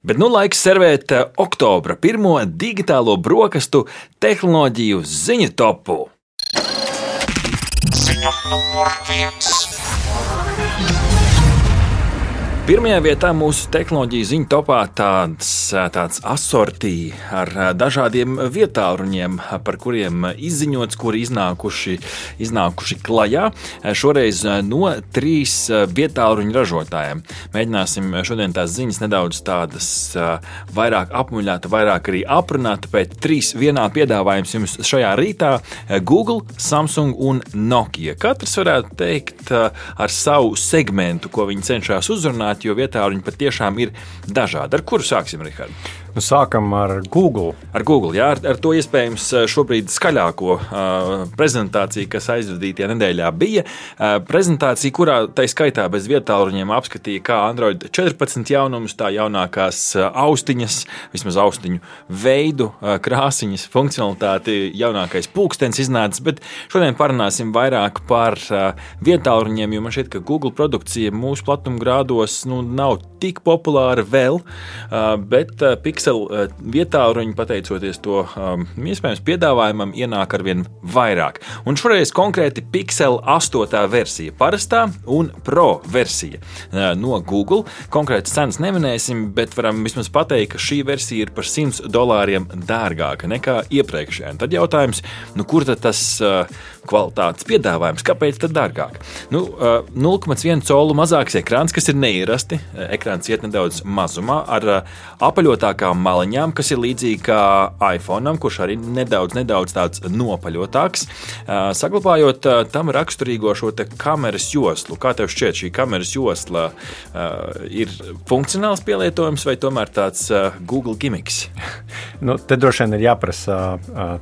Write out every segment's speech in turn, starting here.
Bet nu laiks servēt eh, oktobra pirmo digitālo brokastu tehnoloģiju ziņu topu. Ziņa numur viens. Pirmajā vietā mūsu tehnoloģija ziņu topā tāds, tāds asortī ar dažādiem vietāluņiem, par kuriem izziņots, kuri iznākuši, iznākuši klajā. Šoreiz no trīs vietāluņu ražotājiem. Mēģināsim šodien tās ziņas nedaudz tādas vairāk apmuļāt, vairāk arī aprunāt. Pēc trīs vienā piedāvājums jums šajā rītā - Google, Samsung un Nokia. Katrs varētu teikt ar savu segmentu, ko viņi cenšas uzrunāt jo vietā viņi patiešām ir dažādi. Ar kuru sāksim, Rihard? Nu, sākam ar Google. Ar Google, jā, ar, ar to iespējams šobrīd skaļāko uh, prezentāciju, kas aizvadītajā nedēļā bija. Uh, prezentācija, kurā tā skaitā bez vietāluņiem apskatīja, kā Android 14 jaunumus, tā jaunākās austiņas, vismaz austiņu veidu, uh, krāsiņas, funkcionalitāti, jaunākais pulkstenis iznācis. Bet šodien parunāsim vairāk par uh, vietāluņiem, jo man šķiet, ka Google produkcija mūsu platumgrādos nu, nav tik populāra vēl, bet Pixel vietā ruņi, pateicoties to iespējams piedāvājumam, ienāk ar vien vairāk. Un šoreiz konkrēti Pixel 8. versija, parastā un Pro versija no Google. Konkrētas cenas neminēsim, bet varam vismaz pateikt, ka šī versija ir par 100 dolāriem dārgāka nekā iepriekšējā. Tad jautājums, nu, kur tad tas kvalitātes piedāvājums, kāpēc tad dārgāk? Nu, uh, 0,1 colu mazāks ekrāns, kas ir neierasti. Ekrāns iet nedaudz mazumā ar uh, apaļotākām maliņām, kas ir līdzīgi kā iPhone, kurš arī nedaudz, nedaudz tāds nopaļotāks. Saglabājot tam raksturīgo šo kameras joslu, kā tev šķiet, šī kameras josla ir funkcionāls pielietojums vai tomēr tāds Google gimmicks? Nu, te droši vien ir jāprasa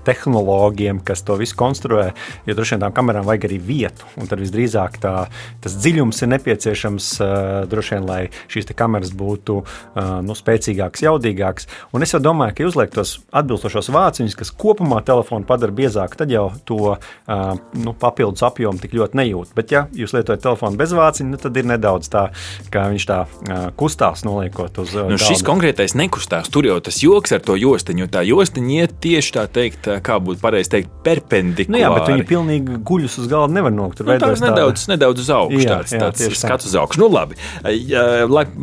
tehnoloģiem, kas to visu konstruē, jo droši vien tām kamerām vajag arī vietu. Tad visdrīzāk tā, tas dziļums ir nepieciešams droši vien, lai šīs kameras būtu nu, spēcīgākas, jaudīgākas. Un es domāju, ka uzliek tos atbilstošos vāciņus, kas kopumā telefonu padara biezāku, tad jau to nu, papildus apjomu tik ļoti nejūt. Bet, ja jūs lietojat telefonu bez vāciņa, nu, tad ir nedaudz tā, kā viņš tā kustās, noliekot uz. Nu, šis konkrētais nekustās. Tur jau tas joks ar to jostiņu. Tā jostiņa iet tieši tā teikt, kā būtu pareizi teikt, perpendikulāri. Nu, jā, bet viņi pilnīgi guļus uz galda nevar. Tur nu, tā nedaudz, tāda... nedaudz uz augšu. Jā, tāds, jā, tāds skats uz augšu. Nu, labi.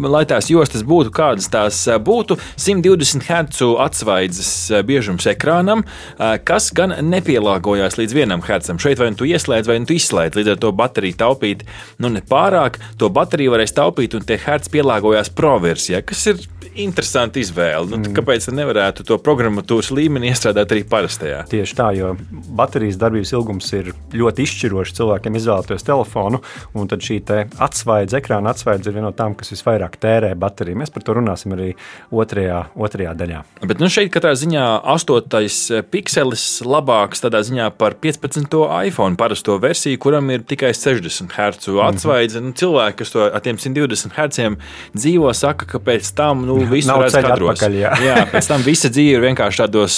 Lai, tās jostas būtu, kādas tās būtu, 100 120 Hz atsvaidzes biežums ekrānam, kas gan nepielāgojās līdz vienam Hz. Šeit vai nu tu ieslēdz, vai nu tu izslēdz. Līdz ar to bateriju taupīt nu, ne pārāk, to bateriju varēs taupīt, un tie Hz pielāgojās pro versijai, kas ir interesanta izvēle. Nu, mm. Kāpēc nevarētu to programmatūras līmeni iestrādāt arī parastajā? Tieši tā, jo baterijas darbības ilgums ir ļoti izšķirošs cilvēkiem izvēlēties telefonu, un tad šī atsvaidze, ekrāna atsvaidze ir viena no tām, kas visvairāk tērē bateriju. Mēs par to runāsim arī otrajā, otrajā daļā. Bet nu, šeit katrā ziņā astotais pikselis labāks ziņā par 15. iPhone parasto versiju, kuram ir tikai 60 Hz atsvaidze. Mm -hmm. nu, cilvēki, kas to ar tiem 120 Hz dzīvo, saka, ka pēc tam nu, visu Nav redz kadros. Atpakaļ, jā. jā, pēc tam visa dzīve ir vienkārši tādos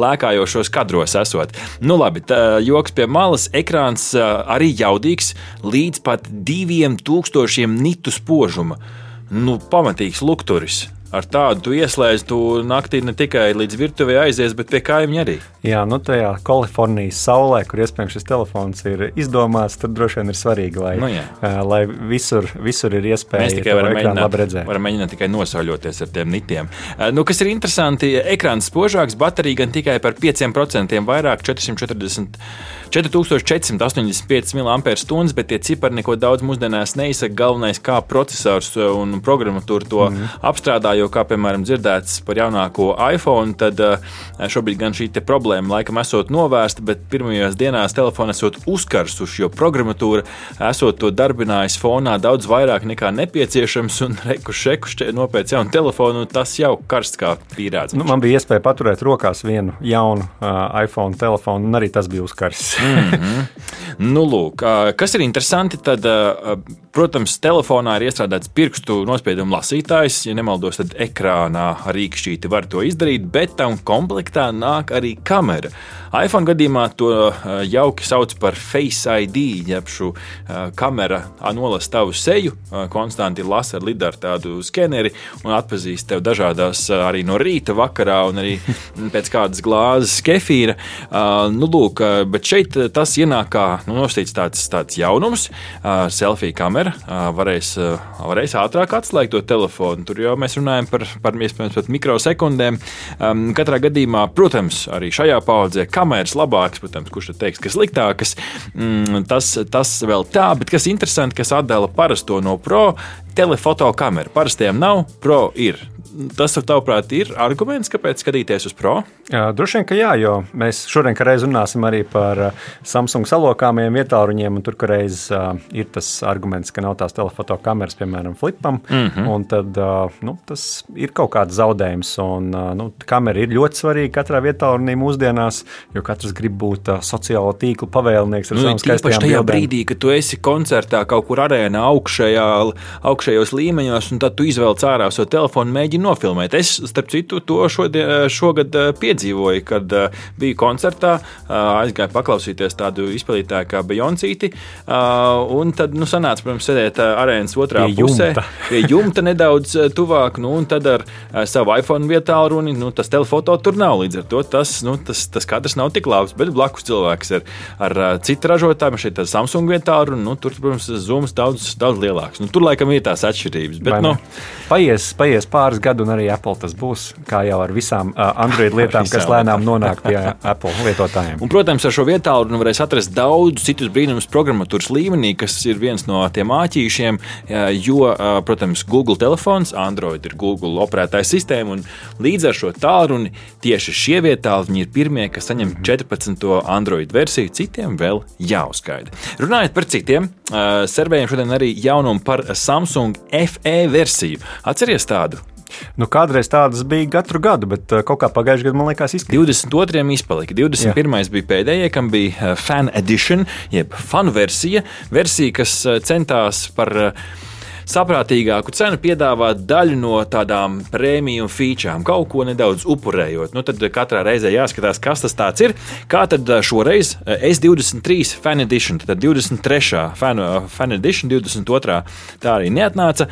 lēkājošos kadros esot. Nu, labi, tā, joks pie malas, ekrāns arī jaudīgs līdz pat 2000 nitu spožuma. Nu, pamatīgs lukturis. Ar tādu tu ieslēdz, tu naktī ne tikai līdz virtuvē aizies, bet pie kaimiņa arī. Jā, nu tajā Kalifornijas saulē, kur iespējams šis telefons ir izdomāts, tad droši vien ir svarīgi, lai, nu, jā. lai visur, visur ir iespēja Mēs tikai varam mēģināt, varam mēģināt tikai nosauļoties ar tiem nitiem. Nu, kas ir interesanti, ekrāns spožāks, baterija gan tikai par 5% vairāk, 440. 4485 mAh, bet tie cipari neko daudz mūsdienās neizsaka. Galvenais, kā processors un programmatūra to mm. apstrādā, jo, kā piemēram dzirdēts par jaunāko iPhone, tad šobrīd gan šī problēma laikam esot novērsta, bet pirmajās dienās telefona esot uzkarsuši, jo programmatūra esot to darbinājusi fonā daudz vairāk nekā nepieciešams, un reku šeku nopēc jaunu telefonu, tas jau karsts kā pīrāds. Nu, man bija iespēja paturēt rokās vienu jaunu uh, iPhone telefonu, un arī tas bija uzkarsts. Mm -hmm. nu, lūk, kas ir interesanti, tad, protams, telefonā ir iestrādāts pirkstu nospiedumu lasītājs. Ja nemaldos, tad ekrānā ar rīkšķīti var to izdarīt, bet tam komplektā nāk arī kamera iPhone gadījumā to jauki sauc par Face ID, jeb šo kamera nolasa tavu seju, konstanti lasa ar lidaru tādu skeneri un atpazīst tevi dažādās arī no rīta, vakarā un arī pēc kādas glāzes kefīra. Nu, lūk, bet šeit tas ienāk kā nu, tāds, tāds jaunums. Selfie kamera varēs, varēs ātrāk atslēgt to telefonu. Tur jau mēs runājam par, par iespējams pat mikrosekundēm. Katrā gadījumā, protams, arī šajā paudzē kameras labākas, protams, kurš teiks, ka sliktākas. Mm, tas, tas vēl tā, bet kas interesanti, kas atdala parasto no pro, telefoto kameru. Parastajām nav, pro ir. Tas, tavuprāt, ir arguments, kāpēc skatīties uz pro? Jā, droši vien, ka jā, jo mēs šodien reiz runāsim arī par Samsung salokāmiem vietāluņiem, un tur reiz uh, ir tas arguments, ka nav tās telefoto kameras, piemēram, flipam, mm -hmm. un tad uh, nu, tas ir kaut kāds zaudējums, un uh, nu, kamera ir ļoti svarīga katrā vietālunī mūsdienās, jo katrs grib būt uh, sociālo tīklu pavēlnieks ar nu, savām skaistajām tajā bildēm. brīdī, kad tu esi koncertā kaut kur arēnā augšējā, augšējos līmeņos, un tad tu izvēlies ārā savu telefonu, mēģini nofilmēt. Es, starp citu, to šodien, šogad piedzīvoju, kad biju koncertā, aizgāju paklausīties tādu izpildītāju kā Bejoncīti, un tad, nu, sanāca, protams, sēdēt arēnas otrā pie pusē, jumta. pie jumta nedaudz tuvāk, nu, un tad ar savu iPhone vietā runi, nu, tas telefoto tur nav, līdz ar to tas, nu, tas, tas kadrs nav tik labs, bet blakus cilvēks ar, ar citu ražotāju, šeit ir Samsung vietā runi, nu, tur, protams, zooms daudz, daudz lielāks. Nu, tur laikam ir tās atšķirības, bet, nu, paies, paies pāris gadi, un arī Apple tas būs, kā jau ar visām Android lietām, kas lēnām nonāk pie Apple lietotājiem. Un, protams, ar šo vietālu nu varēs atrast daudz citus brīnumus programmatūras līmenī, kas ir viens no tiem āķīšiem, jo, protams, Google telefons, Android ir Google operētāja sistēma, un līdz ar šo tālruni tieši šie vietāli ir pirmie, kas saņem 14. Android versiju, citiem vēl jāuzskaida. Runājot par citiem, servējam šodien arī jaunumu par Samsung FE versiju. Atceries tādu? Nu, kādreiz tādas bija katru gadu, bet uh, kaut kā pagājušajā gadā man liekas, izkrīt. 22. izpalika. 21. Jā. bija pēdējais, kam bija uh, fan edition, jeb fanu versija. Versija, kas uh, centās par saprātīgāku cenu piedāvāt daļu no tādām prēmiju featurām, kaut ko nedaudz upurējot. Nu, tad katrā reizē jāskatās, kas tas ir. Kā tad šoreiz S23 Fan Edition, tad 23. Fan, fan Edition, 22. tā arī neatnāca.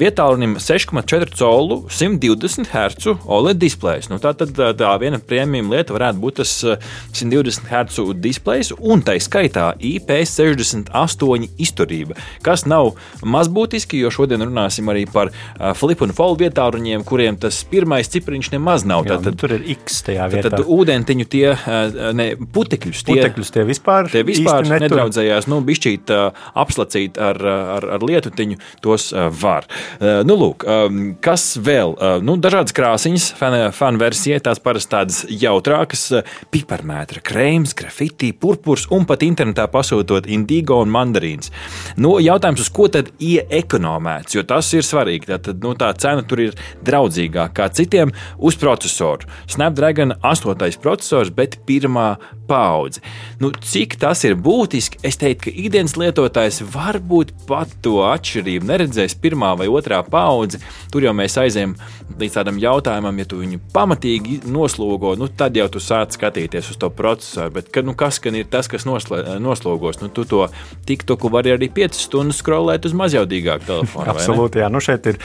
Vietālunim 6,4 colu 120 Hz OLED displejs. Nu, tā tad tā viena prēmiju lieta varētu būt tas 120 Hz displejs un tā skaitā IP68 izturība, kas nav mazbūtiski jo šodien runāsim arī par uh, flip un fold vietāruņiem, kuriem tas pirmais cipriņš nemaz nav. Jā, tad, nu, tur ir X tajā vietā. Tad, tad ūdentiņu tie, uh, ne, putekļus tie, putekļus tie vispār, tie vispār nedraudzējās, nu, bišķīt uh, apslacīt ar, ar, ar lietutiņu, tos uh, var. Uh, nu, lūk, um, kas vēl? Uh, nu, dažādas krāsiņas, fanu versija, tās parasti tādas jautrākas, uh, piparmētra, krēms, grafiti, purpurs un pat internetā pasūtot indigo un mandarīns. Nu, jautājums, uz ko tad ieekonomizēt? Ekonomēts, jo tas ir svarīgi. Tad nu, tā cena tur ir draudzīgāka citiem uz procesoru. Snapdragon 8. processors, bet pirmā paudze. Nu, cik tas ir būtiski, es teiktu, ka ikdienas lietotājs varbūt pat to atšķirību neredzēs pirmā vai otrā paudze. Tur jau mēs aizējām līdz tādam jautājumam, ja tu viņu pamatīgi noslogo, nu, tad jau tu sāc skatīties uz to procesoru. Bet ka, nu, kas gan ir tas, kas noslogos? Nu, tu to tiktoku vari arī 5 stundas skrolēt uz mazjaudīgāku telefonu. Absolūti, jā. Nu, šeit ir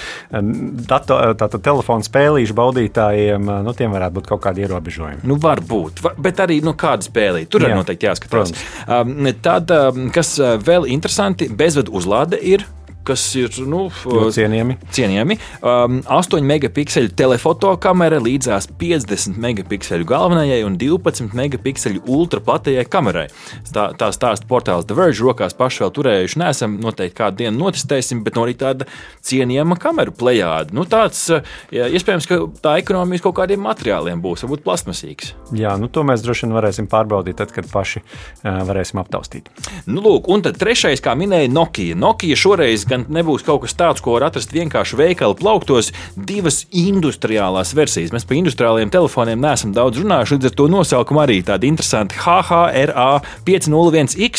dato, tātad telefona spēlīšu baudītājiem, nu, tiem varētu būt kaut kādi ierobežojumi. Nu, varbūt, bet arī nu, kādas spēlīt. Tur jā, noteikti jāskatās. Um, tad, um, kas uh, vēl interesanti, bezvadu uzlāde ir kas ir nu, cienījami. cienījami. Um, 8 megapikseli telefoto kamera līdzās 50 megapikseli galvenajai un 12 megapikseli ultraplatajai kamerai. Tā, tā stāsta portāls The Verge. Rokās paši vēl turējuši. Nesam noteikti kādu dienu notestēsim, bet no arī tāda cienījama kameru plējāda. Nu, tāds, jā, iespējams, ka tā ekonomija kaut kādiem materiāliem būs, varbūt plasmasīgs. Jā, nu, to mēs droši vien varēsim pārbaudīt, tad, kad paši uh, varēsim aptaustīt. Nu, lūk, un tad trešais, kā minēja Nokia. Nokia šoreiz gan nebūs kaut kas tāds, ko var atrast vienkārši veikala plauktos, divas industriālās versijas. Mēs par industriāliem telefoniem neesam daudz runājuši, līdz ar to nosaukumu arī tādi interesanti HHRA 501X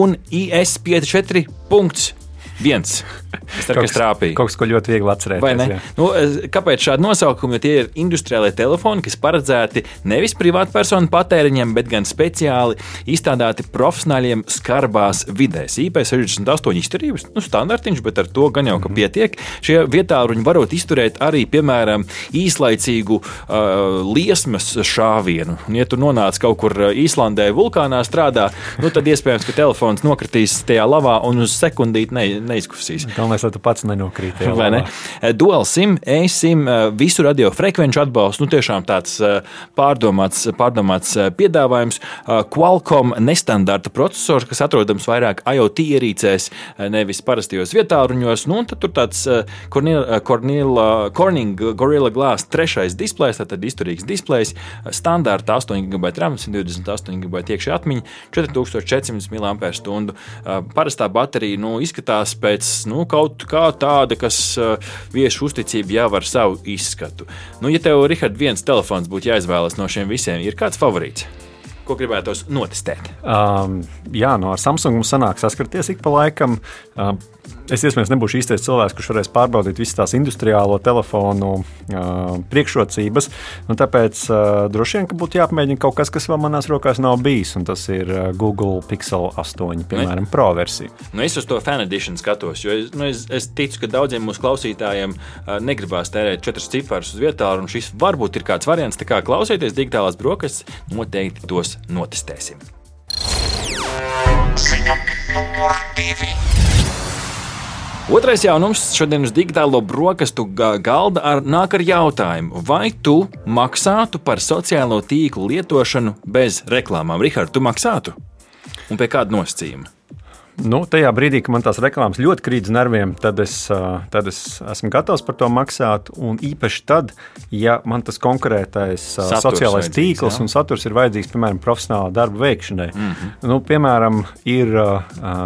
un IS54.1. Es ceru, ka es trāpīju. Kaut kas, ko ļoti viegli atcerēties. Nu, kāpēc šādi nosaukumi? Jo tie ir industriālie telefoni, kas paredzēti nevis privātpersonu patēriņiem, bet gan speciāli izstrādāti profesionāļiem skarbās vidēs. IP68 izturības, nu, standartiņš, bet ar to gan jau ka mhm. pietiek. Šie vietāluņi varot izturēt arī, piemēram, īslaicīgu uh, liesmas šāvienu. Un, ja tu nonāc kaut kur Īslandē, vulkānā strādā, nu, tad iespējams, ka telefons nokritīs tajā lavā un uz sekundīti ne, neizkusīs. Galvenais, lai tu pats nenokrīt. Vai ne? Dual SIM, e-SIM, visu radiofrekvenču atbalstu. Nu, tiešām tāds pārdomāts, pārdomāts piedāvājums. Qualcomm nestandarta processors, kas atrodams vairāk IoT ierīcēs, nevis parastajos vietāluņos. Nu, tad tur tāds Corning Gorilla Glass trešais displejs, tātad izturīgs displejs, standarta 8 GB RAM, 128 GB iekšā atmiņa, 4400 mAh. Parastā baterija nu, izskatās pēc nu, kaut kā tāda, kas viešu uzticību jau ar savu izskatu. Nu, ja tev, Rihard, viens telefons būtu jāizvēlas no šiem visiem, ir kāds favorīts? ko gribētos notestēt? Um, jā, no ar Samsungu sanāk saskarties ik pa laikam. Um, Es iespējams nebūšu īstais cilvēks, kurš varēs pārbaudīt visas tās industriālo telefonu uh, priekšrocības. Tāpēc uh, droši vien būtu jāpamēģina kaut kas, kas vēl manās rokās nav bijis. Tas ir Google Pixel 8, piemēram, ne? Pro versija. Nu, es uz to fan edition skatos, jo es, nu, es, es ticu, ka daudziem mūsu klausītājiem uh, negribās tērēt četrus ciparus uz vietā, un šis varbūt ir kāds variants. Tā kā klausieties digitālās brokastis, noteikti tos notestēsim. Ziņa numur divi. Otrais jaunums šodien uz digitālo brokastu galda ar, nāk ar jautājumu, vai tu maksātu par sociālo tīklu lietošanu bez reklāmām? Rihards, tu maksātu? Un pie kāda nosacījuma? Nu, tajā brīdī, kad man tās reklāmas ļoti krīt uz nerviem, tad es, tad es esmu gatavs par to maksāt. Un īpaši tad, ja man tas konkrētais saturs sociālais tīkls jā. un saturs ir vajadzīgs, piemēram, profesionāla darba veikšanai. Mm -hmm. nu, piemēram, ir uh,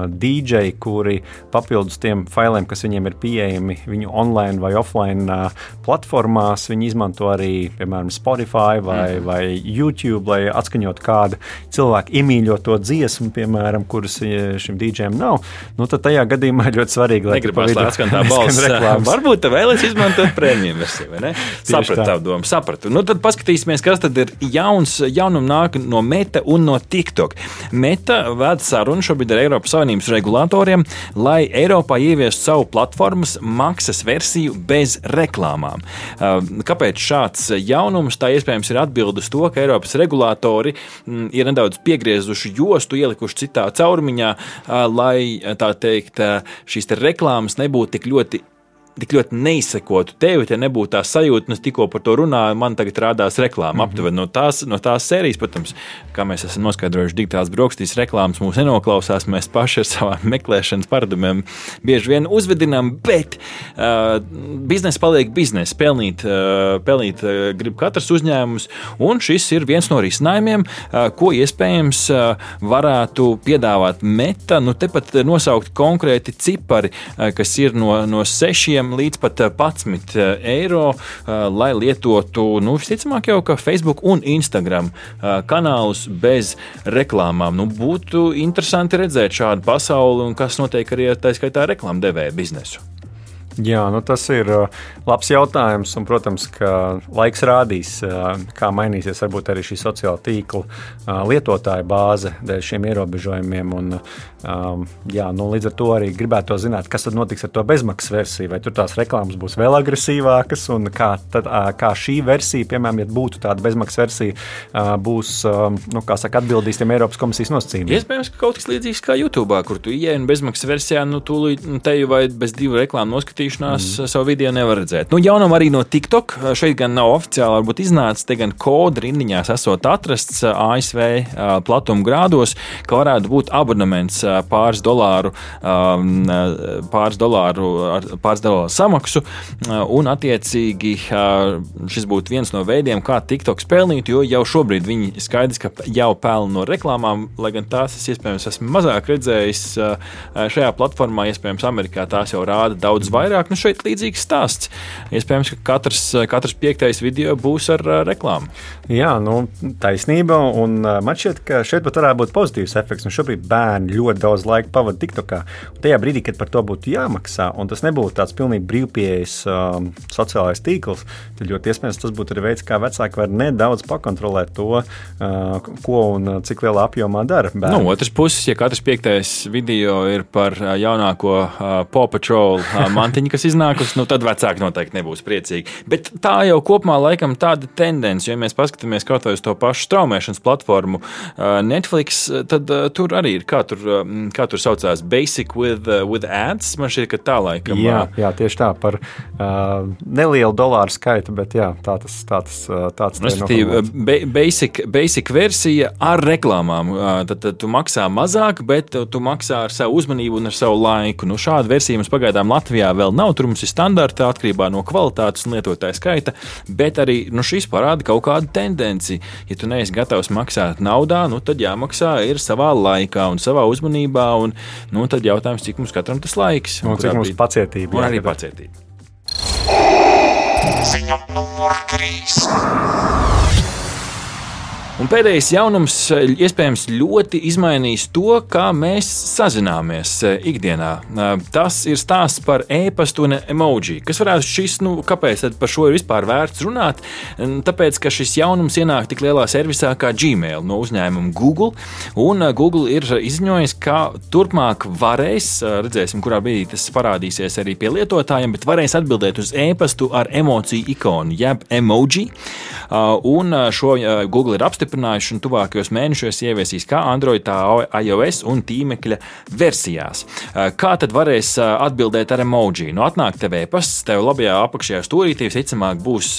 DJ, kuri papildus tiem failiem, kas viņiem ir pieejami viņu online vai offline uh, platformās, viņi izmanto arī, piemēram, Spotify vai, mm -hmm. vai YouTube, lai atskaņotu kādu cilvēku iemīļoto dziesmu, piemēram, kuras šim DJ ieročiem nav, nu, tad tajā gadījumā ir ļoti svarīgi, lai Negribas, lai atskan tā balss. Varbūt te vēlēs izmantot prēmiju versiju, vai ne? Sapratu tavu domu, sapratu. Nu, tad paskatīsimies, kas tad ir jauns, jaunum nāk no Meta un no TikTok. Meta ved sarunu šobrīd ar Eiropas Savienības regulatoriem, lai Eiropā ieviestu savu platformas maksas versiju bez reklāmām. Kāpēc šāds jaunums? Tā iespējams ir atbildes to, ka Eiropas regulatori mm, ir nedaudz piegriezuši jostu, ielikuši citā caurumiņā, lai tā teikt, šīs reklāmas nebūtu tik ļoti tik ļoti neizsekotu tevi, ja nebūtu tā sajūta, un es tikko par to runāju, man tagad rādās reklāma. Mm -hmm. Aptuveni no tās, no tās sērijas, protams, kā mēs esam noskaidrojuši, digitālās brokastīs reklāmas mūs nenoklausās. Mēs paši ar savām meklēšanas paradumiem bieži vien uzvedinām, bet uh, biznesa paliek biznesa. Pelnīt, uh, pelnīt uh, grib katrs uzņēmums, un šis ir viens no risinājumiem, uh, ko iespējams uh, varētu piedāvāt meta. Nu, tepat nosaukt konkrēti cipari, uh, kas ir no, no sešiem līdz pat 11 eh, eh, eiro, eh, lai lietotu, nu, visticamāk, jau ka Facebook un Instagram kanālus bez reklāmām. Nu, būtu interesanti redzēt šādu pasauli un kas notiek arī ar tā skaitā reklāmdevēja biznesu. Jā, nu tas ir labs jautājums. Un, protams, ka laiks rādīs, kā mainīsies arī šī sociālā tīkla lietotāja bāze dēļ šiem ierobežojumiem. Un, Um, jā, nu, līdz ar to arī gribētu zināt, kas tad notiks ar to bezmaksas versiju. Vai tur tās reklāmas būs vēl agresīvākas, un kā, tad, kā šī versija, piemēram, ja būtu tāda bezmaksas versija, būs nu, saka, atbildīs tiem Eiropas komisijas nosacījumiem. Iespējams, ka kaut kas līdzīgs kā YouTube, kur tu ieej un bezmaksas versijā, nu, tūlīt te jau vai bez divu reklāmu noskatīšanās mm. savu video nevar redzēt. Nu, jaunam arī no TikTok. Šeit gan nav oficiāli varbūt iznācis, te gan kodu rindiņās esot atrasts ASV platuma grādos, ka varētu būt abonements pāris dolāru, um, pāris dolāru, pāris dolāru samaksu. Uh, un, attiecīgi, uh, šis būtu viens no veidiem, kā TikTok pelnīt, jo jau šobrīd viņi skaidrs, ka jau pelna no reklāmām, lai gan tās es iespējams esmu mazāk redzējis uh, šajā platformā. Iespējams, Amerikā tās jau rāda daudz vairāk. Nu, šeit līdzīgs stāsts. Iespējams, ka katrs, katrs piektais video būs ar reklāmu. Jā, nu, taisnība. Un man šķiet, ka šeit pat varētu būt pozitīvs efekts. Nu, šobrīd bērni ļoti daudz laika pavadīja TikTokā. Un tajā brīdī, kad par to būtu jāmaksā, un tas nebūtu tāds pilnīgi brīvpieejas um, sociālais tīkls, tad ļoti iespējams tas būtu arī veids, kā vecāki var nedaudz pakontrolēt to, uh, ko un cik lielā apjomā dara. No otras puses, ja katrs piektais video ir par jaunāko uh, Paw Patrol uh, mantiņu, kas iznākusi, nu, tad vecāki noteikti nebūs priecīgi. Bet tā jau kopumā laikam tāda tendence, ja mēs paskatāmies kaut vai uz to pašu straumēšanas platformu uh, Netflix, tad uh, tur arī ir, kā tur, uh, kā tur saucās, Basic with, uh, with Ads. Man šķiet, ka tā laikam. Jā, jā tieši tā, par uh, nelielu dolāru skaitu, bet jā, tā tas tāds. tāds Respektīvi, be, basic, basic versija ar reklāmām. Tad, tad tu maksā mazāk, bet tu maksā ar savu uzmanību un ar savu laiku. Nu, šāda versija mums pagaidām Latvijā vēl nav. Tur mums ir standarta atkarībā no kvalitātes un lietotāja skaita, bet arī nu, šis parāda kaut kādu tendenci. Ja tu neesi gatavs maksāt naudā, nu, tad jāmaksā ir savā laikā un savā uzmanībā. Un, nu, tad jautājums, cik mums katram tas laiks un, un cik mums pacietība. Un arī pacietība. Ziņa numur 3. Un pēdējais jaunums eh, iespējams ļoti izmainīs to, kā mēs sazināmies eh, ikdienā. Eh, tas ir stāsts par e-pastu un emoji. Kas varētu šis, nu, kāpēc par šo ir vispār vērts runāt? Tāpēc, ka šis jaunums ienāk tik lielā servisā kā Gmail no uzņēmuma Google. Un Google ir izziņojis, ka turpmāk varēs, redzēsim, kurā brīdī tas parādīsies arī pie lietotājiem, bet varēs atbildēt uz e-pastu ar emociju ikonu, jeb emoji. Un šo Google ir apstiprinājusi apstiprinājuši un tuvākajos mēnešos ieviesīs kā Android, tā iOS un tīmekļa versijās. Kā tad varēs atbildēt ar emoji? Nu, atnāk tev e-pasts, tev labajā apakšējā stūrītī visticamāk būs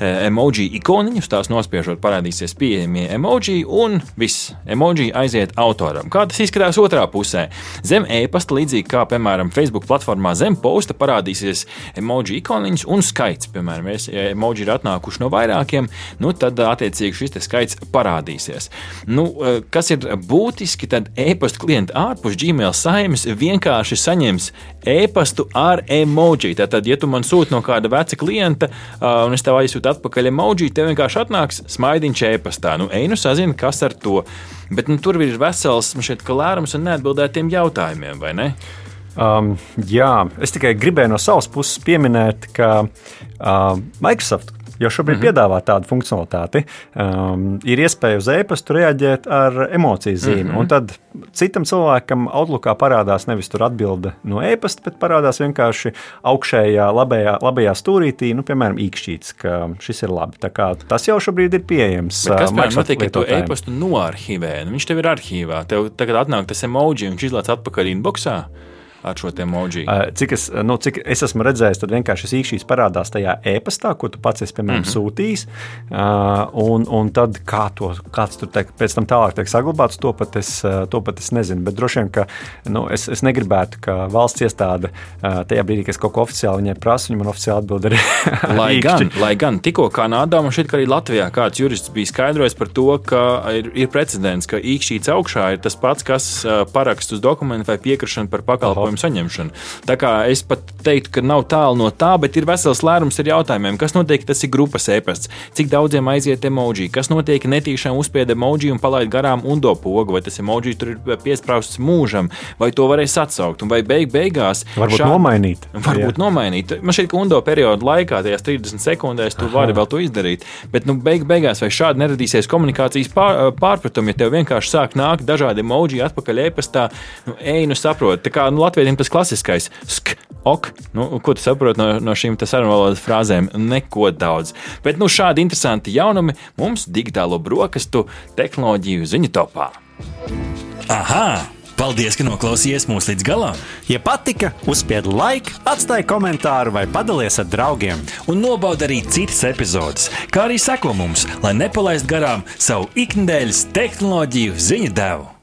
emoji ikoniņas, tās nospiežot parādīsies pieejamie emoji un viss emoji aiziet autoram. Kā tas izskatās otrā pusē? Zem e-pasta, līdzīgi kā piemēram Facebook platformā, zem posta parādīsies emoji ikoniņas un skaits. Piemēram, ja emoji ir atnākuši no vairākiem, nu, tad attiecīgi šis skaits skaits parādīsies. Nu, eh, kas ir būtiski, tad e-pasta klienti ārpus Gmail saimes vienkārši saņems e-pastu ar emoji. Tātad, ja tu man sūti no kāda veca klienta, uh, un es tev aizsūtu atpakaļ emoji, tev vienkārši atnāks smaidiņš e-pastā. Nu, ej, nu sazini, kas ar to. Bet nu, tur ir vesels šeit, lērums un neatbildētiem jautājumiem, vai ne? Um, jā, es tikai gribēju no savas puses pieminēt, ka uh, Microsoft jo šobrīd mm -hmm. piedāvā tādu funkcionalitāti. Um, ir iespēja uz e-pastu reaģēt ar emociju zīmi. Mm -hmm. Un tad citam cilvēkam Outlookā parādās nevis tur atbilde no e-pasta, bet parādās vienkārši augšējā labajā, labajā stūrītī, nu, piemēram, īkšķīts, ka šis ir labi. Tas jau šobrīd ir pieejams. Bet kas man notiek, ja tu e-pastu noarchivē? Nu, viņš tev ir arhīvā. Tev tagad atnāk tas emoji un viņš izlaiž atpakaļ inboxā ar šo emoji? Cik es, nu, cik es esmu redzējis, tad vienkārši šis īkšķis parādās tajā e-pastā, ko tu pats esi piemēram, mm -hmm. sūtījis. Un, un tad kā to, kāds tur teik, pēc tam tālāk tiek saglabāts, to pat es, to pat es nezinu. Bet droši vien, ka nu, es, es negribētu, ka valsts iestāde tajā brīdī, kad es kaut ko oficiāli viņai prasu, viņa man oficiāli atbild arī. lai, gan, lai gan tikko Kanādā un šeit arī Latvijā kāds jurists bija skaidrojis par to, ka ir, ir precedents, ka īkšķīts augšā ir tas pats, kas parakst uz dokumentu vai piekrišanu par pakalpojumu pakalpojumu saņemšanu. Tā kā es pat teiktu, ka nav tālu no tā, bet ir vesels lērums ar jautājumiem, kas notiek, tas ir grupas e-pasts, cik daudziem aiziet emoji, kas notiek, netīšām uzspied emoji un palaid garām undo pogu, vai tas emoji tur ir piesprāstīts mūžam, vai to varēs atsaukt, un vai beig beigās varbūt šā... nomainīt. Varbūt jā. nomainīt. Man šķiet, ka undo perioda laikā, tajās 30 sekundēs, tu Aha. vari vēl to izdarīt. Bet, nu, beig beigās, vai šādi neradīsies komunikācijas pār, pārpratumi, ja tev vienkārši sāk nākt dažādi emoji atpakaļ e-pastā, nu, ej, nu saproti. Tā kā nu, Latvijas latviešiem tas klasiskais sk, ok. Nu, ko tu saproti no, no šīm sarunvalodas frāzēm? Neko daudz. Bet nu, šādi interesanti jaunumi mums digitālo brokastu tehnoloģiju ziņu topā. Aha! Paldies, ka noklausījāties mūsu līdz galam! Ja patika, uzspiediet like, atstājiet komentāru vai padalieties ar draugiem. Un nobaudiet arī citas epizodes, kā arī sekot mums, lai nepalaistu garām savu ikdienas tehnoloģiju ziņu devumu.